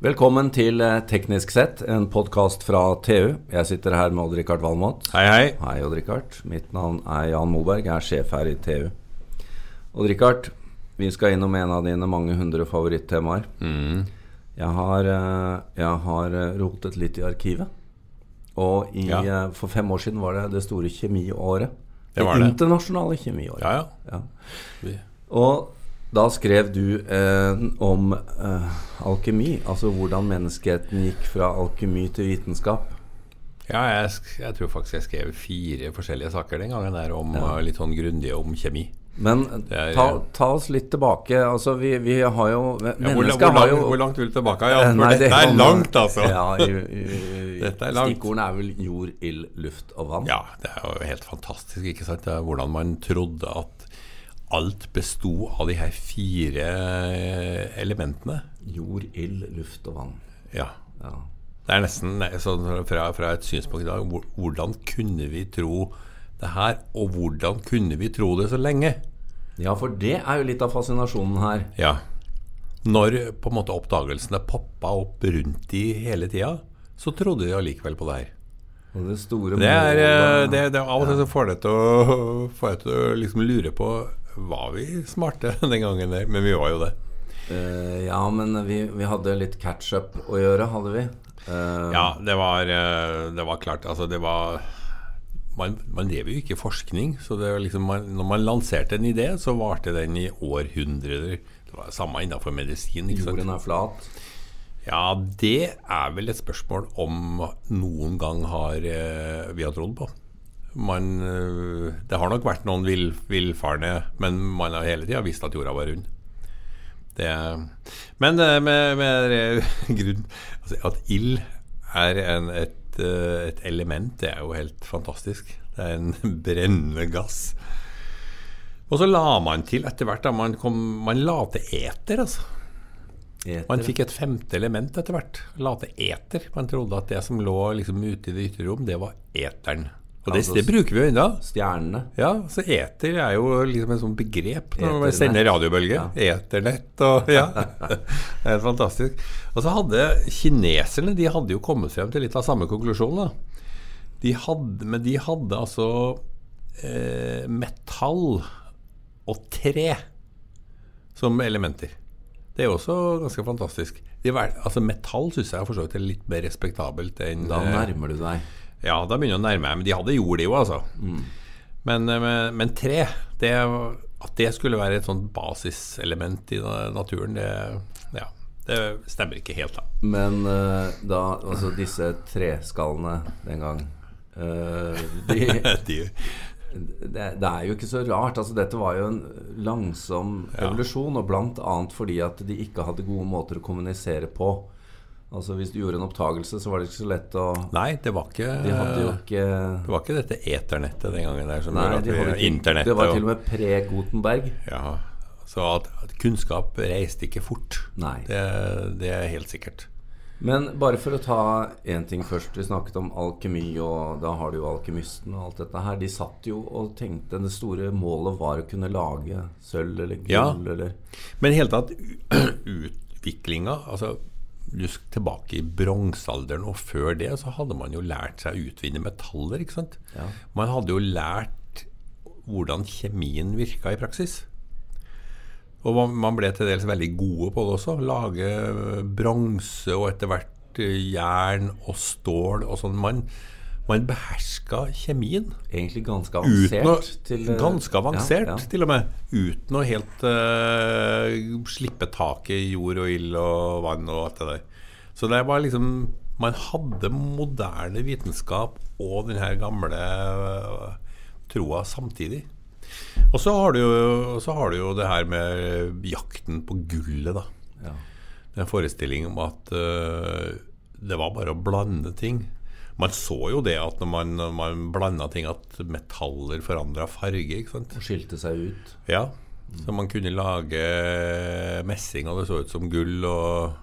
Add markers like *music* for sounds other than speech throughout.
Velkommen til eh, Teknisk sett, en podkast fra TU. Jeg sitter her med Odd-Rikard Valmot. Hei, hei. Hei, Odd-Rikard. Mitt navn er Jan Moberg. Jeg er sjef her i TU. Odd-Rikard, vi skal innom en av dine mange hundre favorittemaer. Mm. Jeg har, eh, jeg har eh, rotet litt i arkivet. Og i, Ja. for fem år siden var det det store kjemiåret. Det var det. internasjonale kjemiåret. Ja, ja. Ja. Og da skrev du eh, om eh, alkemi, altså hvordan menneskeheten gikk fra alkemi til vitenskap. ja jeg, jeg tror faktisk jeg skrev fire forskjellige saker den gangen der om Ja. eh, litt sånn grundige om kjemi. Men er- ta, ta oss litt tilbake. Altså, vi, vi har jo Ja, hvor, langt, jo hvor langt vil du tilbake? Ja, Eh, *laughs* for nei, dette er kan- langt, altså. Ja, i, *laughs* i, Dette er langt. Stikkordene er vel jord, ild, luft og vann. Ja, det er jo helt fantastisk, ikke sant? Det er hvordan man trodde at alt besto av de her fire eh, elementene. Jord, ild, luft og vann. Ja. Ja. Det er nesten sånn fra, fra et synspunkt i dag Hvordan kunne vi tro det her, og hvordan kunne vi tro det så lenge? ja, for det er jo litt av fascinasjonen her. Ja. Når på en måte oppdagelsene poppa opp rundt de hele tida, så trodde de allikevel på det her. Og det store Det er, eh, det, det, Av og til så får det til å, *laughs* får jeg til å liksom lure på Var vi smarte *laughs* den gangen der? Men vi var jo det. Uh, Ja, men vi, vi hadde litt catch-up å gjøre, hadde vi. Uh, Ja, det var, eh, det var klart Altså, det var man, man lever jo ikke forskning, så det var liksom man, når man lanserte en idé, så varte den i århundrer. Det var det samme innenfor medisin. Jorden er flat. Ja, det er vel et spørsmål om noen gang har vi har trodd på. Man, eh, det har nok vært noen vill, villfarne, men man har hele tida visst at jorda var rund. Det, men eh, med, med eh, *laughs* grunn altså At ild er en, et, et element, det er jo helt fantastisk. Det er en *laughs* brennende gass. Og så la man til etter hvert da man, kom, man la til eter, altså. Eter. Man fikk et femte element etter hvert. La til eter. Man trodde at det som lå liksom ute i det ytre rom, det var eteren. Og det, Altså det bruker vi jo ennå. Stjernene. Ja, så eter er jo liksom et sånt begrep når man sender radiobølger. Eternett og Ja. *laughs* Det er fantastisk. Og så hadde kineserne De hadde jo kommet frem til litt av samme konklusjon. da. De hadde, men de hadde altså eh, metall og tre som elementer. Det er jo også ganske fantastisk. De, altså Metall syns jeg for så vidt er litt mer respektabelt enn Da eh, nærmer du deg. Ja, da begynner det å nærme meg. Men de hadde jord, de jo, altså. Men, eh, men, men tre, det, at det skulle være et sånt basiselement i naturen, det, ja, det stemmer ikke helt, da. Men eh, da Altså, disse treskallene den gang uh, de, *laughs* De, det, det er jo ikke så rart. Altså, dette var jo en langsom Ja. evolusjon, og annet fordi at de ikke hadde gode måter å kommunisere på. Altså Hvis du gjorde en opptagelse, så var det ikke så lett å nei, det var ikke De ikke Det var ikke dette eternettet den gangen der som Nei, de ikke, det var til og med pre-Gutenberg. ja, Så at, at kunnskap reiste ikke fort. Nei. Det, det er helt sikkert. Men bare for å ta én ting først. Vi snakket om alkemi, og da har du jo alkymisten og alt dette her. De satt jo og tenkte det store målet var å kunne lage sølv eller gull Ja. eller Men i hele tatt *clears throat* utviklinga altså, du skal tilbake i bronsealderen, og før det så hadde man jo lært seg å utvinne metaller. ikke sant? Ja. Man hadde jo lært hvordan kjemien virka i praksis. Og man, man ble til dels veldig gode på det også. Lage bronse og etter hvert eh, jern og stål og sånn. Man, man beherska kjemien. Egentlig ganske avansert. å, til, eh, ganske avansert, ja, ja. til og med. Uten å helt uh, slippe taket i jord og ild og vann og alt det der. Så det var liksom Man hadde moderne vitenskap og den her gamle uh, troa samtidig. Og så har, du jo, så har du jo det her med jakten på gullet, da. Ja. En forestilling om at uh, det var bare å blande ting. Man så jo det at når man, når man blanda ting, at metaller forandra farge. ikke sant? Og skilte seg ut. Ja, Så man kunne lage messing, og det så ut som gull, og,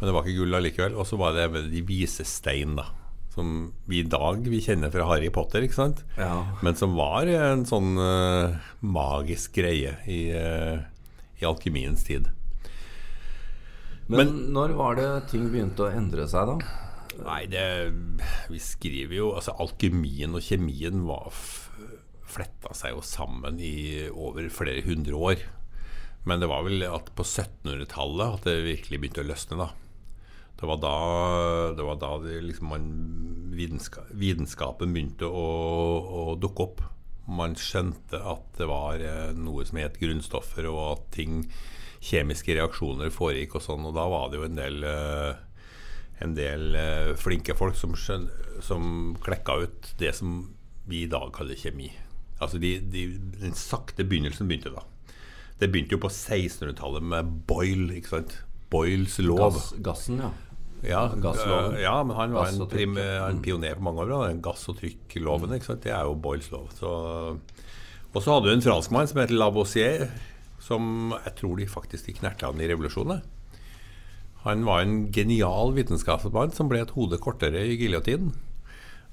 men det var ikke gull allikevel. Og så var det med de vise stein, da. Som vi i dag vi kjenner fra Harry Potter, ikke sant? Ja. Men som var en sånn uh, magisk greie i, uh, i alkemiens tid. Men, Men når var det ting begynte å endre seg, da? Nei, det Vi skriver jo Altså, alkymien og kjemien var fletta seg jo sammen i over flere hundre år. Men det var vel at på 1700-tallet at det virkelig begynte å løsne, da. Det var da, det var da det liksom man, vitenska, vitenskapen begynte å, å, dukke opp. Man skjønte at det var eh, noe som het grunnstoffer, og at ting, kjemiske reaksjoner foregikk og sånn. Og da var det jo en del uh, en del uh, flinke folk som, skjøn, som klekka ut det som vi i dag kaller kjemi. Altså de, de, Den sakte begynnelsen begynte da. Det begynte jo på 1600-tallet med Boyle. ikke sant? Boyles lov. Gass, gassen, ja. Ja, Gassloven. ja, men han var en, prim, en pioner på mange år. Da. Den gass- og trykkloven. ikke sant? Det er jo Boyles lov. Så, og så hadde du en franskmann som het Lavoisier, som jeg tror de faktisk de knerta han i revolusjonen. Han var en genial vitenskapsmann som ble et hode kortere i giljotinen.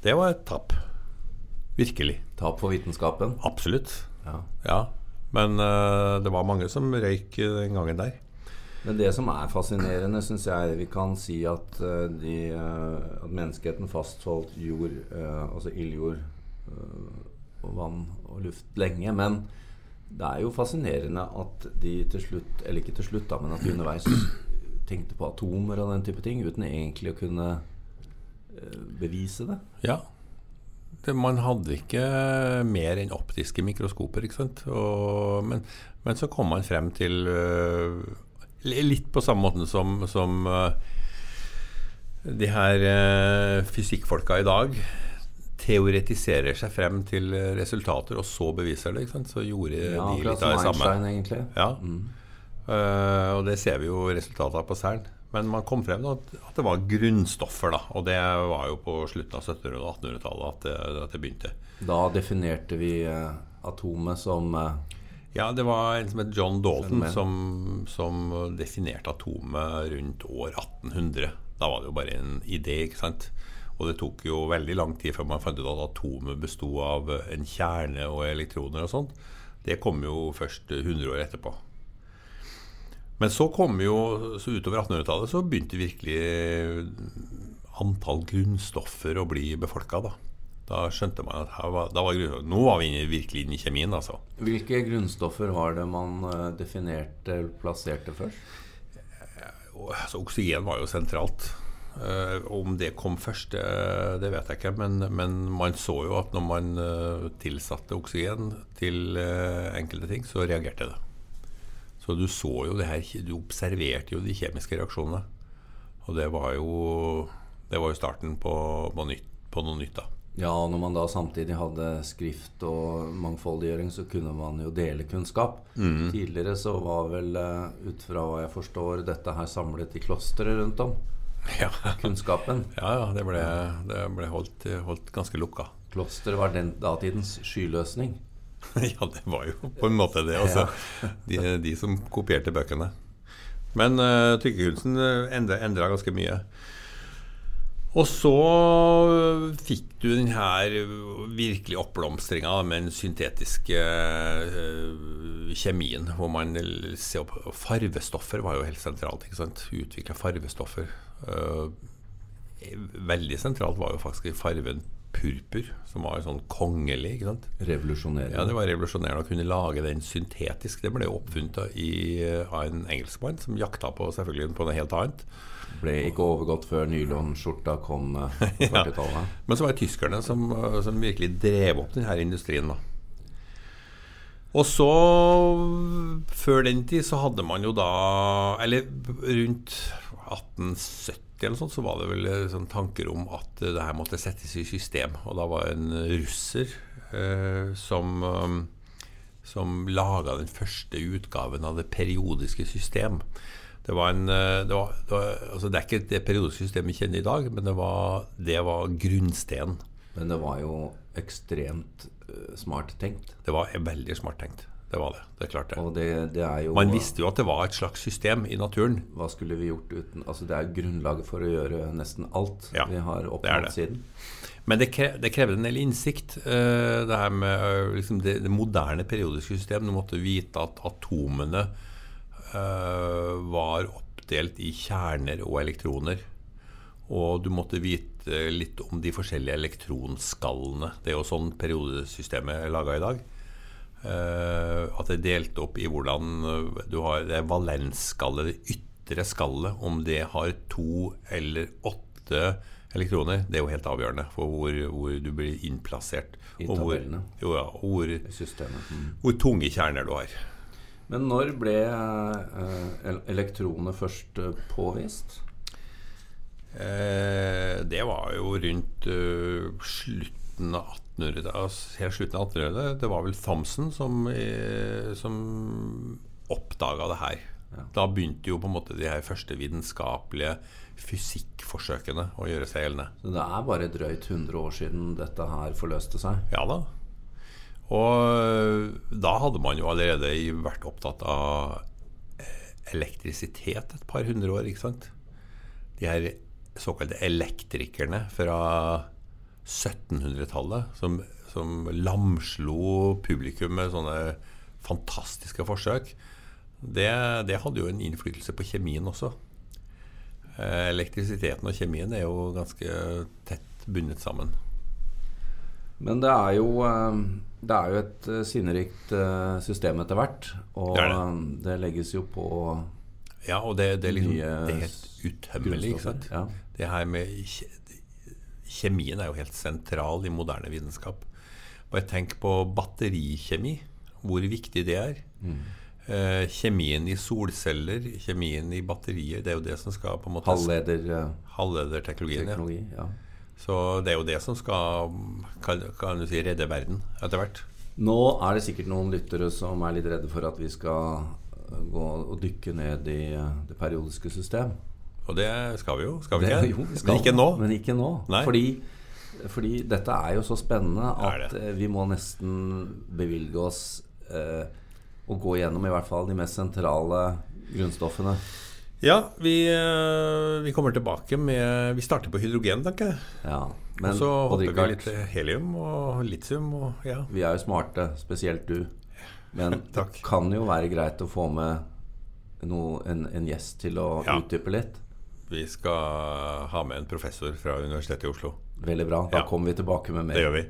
Det var et tap. Virkelig. Tap for vitenskapen. Absolutt. Ja. Ja. Men uh, det var mange som røyk den gangen der. Men det som er fascinerende, syns jeg vi kan si at, uh, de, uh, at menneskeheten fastholdt jord, eh, altså ildjord eh, og vann og luft lenge. Men det er jo fascinerende at de til slutt, eller ikke til slutt, da, men at de underveis tenkte på atomer og den type ting uten egentlig å kunne eh, bevise det. Ja. Det, man hadde ikke mer enn optiske mikroskoper, ikke sant. Og, men, men så kom man frem til øh, Litt på samme måten som, som øh, de her fysikkfolka i dag teoretiserer seg frem til resultater, og så beviser det. ikke sant? Så gjorde Ja, de litt av det som samme. Einstein, egentlig. Ja. Mm. Eh, og det ser vi jo resultatet av på Cern. Men man kom frem til at, at det var grunnstoffer, da. Og det var jo på slutten av 1700- og 1800-tallet at, det- at det begynte. Da definerte vi uh, atomet som uh, Ja, det var en som het John Dalton som, som definerte atomet rundt år 1800. Da var det jo bare en idé, ikke sant. Og det tok jo veldig lang tid før man fant ut at atomet besto av en kjerne og elektroner og sånt. Det kom jo først 100 år etterpå. Men så kom jo, så utover 1800-tallet så begynte virkelig antall grunnstoffer å bli befolka, da. Da skjønte man at var, var nå var vi virkelig inne i kjemien, altså. Hvilke grunnstoffer var det man eh, definerte eller plasserte først? Og, altså, oksygen var jo sentralt. Eh, om det kom først, det, vet jeg ikke. Men, men man så jo at når man eh, tilsatte oksygen til eh, enkelte ting, så reagerte det. Så du så jo det her Du observerte jo de kjemiske reaksjonene. Og det var jo Det var jo starten på, på, nytt, på noe nytt, da. Ja, og når man da samtidig hadde skrift og mangfoldiggjøring, så kunne man jo dele kunnskap. Tidligere så var vel, eh, ut fra hva jeg forstår, dette her samlet i klostre rundt om. *laughs* Ja, Kunnskapen. ja, ja det ble, det ble holdt, holdt ganske lukka. Klosteret var den datidens skyløsning. *laughs* ja, det var jo på en måte det. Altså. *laughs* De, de som kopierte bøkene. Men uh, trykkekunsten endra, endra ganske mye. Og så fikk du den her virkelig oppblomstringa med den syntetiske uh, kjemien, hvor man ser opp Farvestoffer var jo helt sentralt. ikke sant? Utvikla farvestoffer. Uh, veldig sentralt var jo faktisk farven purpur, som var sånn kongelig. ikke sant? Revolusjonerende. Ja, Det var revolusjonerende å kunne lage den syntetisk. Det ble jo oppfunnet av en engelskmann som jakta på selvfølgelig på noe helt annet. Ble ikke overgått før nylonskjorta kom eh, på *laughs* 40-tallet. Men så var det tyskerne som, som virkelig drev opp denne industrien. da. Og så, før den tid, så hadde man jo da Eller rundt 1870 eller sånt, så var det vel eh, sånn tanker om at eh, det her måtte settes i system. Og da var det en russer eh, som eh, som laga den første utgaven av det periodiske system. Det var en eh, det, var, det, var, altså det er ikke det periodiske systemet vi kjenner i dag, men det var, det var grunnsteinen. Men det var jo ekstremt smart tenkt. Det var veldig smart tenkt. Det var det. Det er klart det. Det, det er jo Man visste jo at det var et slags system i naturen. Hva skulle vi gjort uten Altså Det er grunnlaget for å gjøre nesten alt Ja, vi har oppnådd siden. Men det, kre, det krevde en del innsikt. uh, det her med uh, liksom det, det moderne periodiske system. Du måtte vite at atomene uh, var oppdelt i kjerner og elektroner. Og du måtte vite litt om de forskjellige elektronskallene. Det er jo sånn periodesystemet er laga i dag. Uh, at det er delt opp i hvordan du har det valensskallet, det ytre skallet, om det har to eller åtte elektroner. Det er jo helt avgjørende for hvor, hvor du blir innplassert. I og hvor, jo, ja, og hvor. Mm. hvor tunge kjerner du har. Men når ble eh, el- elektroner først eh, påvist? Eh, det var jo rundt eh, slutten av 1800-tallet. altså Helt slutten av 1800-tallet. Det var vel Thomsen som, eh, som oppdaga det her. Ja. Da begynte jo på en måte de her første vitenskapelige fysikkforsøkene å gjøre seg gjeldende. Så det er bare drøyt 100 år siden dette her forløste seg. Ja da. Og da hadde man jo allerede vært opptatt av eh, elektrisitet et par hundre år, ikke sant? De her såkalte elektrikerne fra 1700-tallet som, som lamslo publikum med sånne fantastiske forsøk, det, det hadde jo en innflytelse på kjemien også. Eh, Elektrisiteten og kjemien er jo ganske tett bundet sammen. Men det er jo, eh, det er jo et eh, sinnerikt system etter hvert. Og Det det. det legges jo på Ja, og det, det, er, liksom, er helt utømmelig. Grunnstoffer, Det her med Kjemien er jo helt sentral i moderne vitenskap. Bare tenk på batterikjemi, hvor viktig det er. Mm. Eh, kjemien i solceller, kjemien i batterier, det er jo det som skal på en måte halvlederteknologi. Halvlederteknologien. Ja. Ja. Så det er jo det som skal kan, kan du si, redde verden etter hvert. Nå er det sikkert noen lyttere som er litt redde for at vi skal eh, gå og dykke ned i eh, det periodiske system. Og det skal vi jo, skal vi Det- ikke? *laughs* jo, vi skal, Men ikke nå. Men ikke nå. Fordi, fordi dette er jo så spennende at eh, vi må nesten bevilge oss eh, å gå gjennom i hvert fall de mest sentrale grunnstoffene. Ja, vi, eh, vi kommer tilbake med Vi starter på hydrogen, tenker jeg. Ja. Og så hopper vi litt helium og litium og ja. vi er jo smarte, spesielt du. Men *laughs* det kan jo være greit å få med noe, en, en gjest til å Ja. utdype litt. Vi skal ha med en professor fra Universitetet i Oslo. Veldig bra. Da Ja. kommer vi tilbake med mer. Det gjør vi.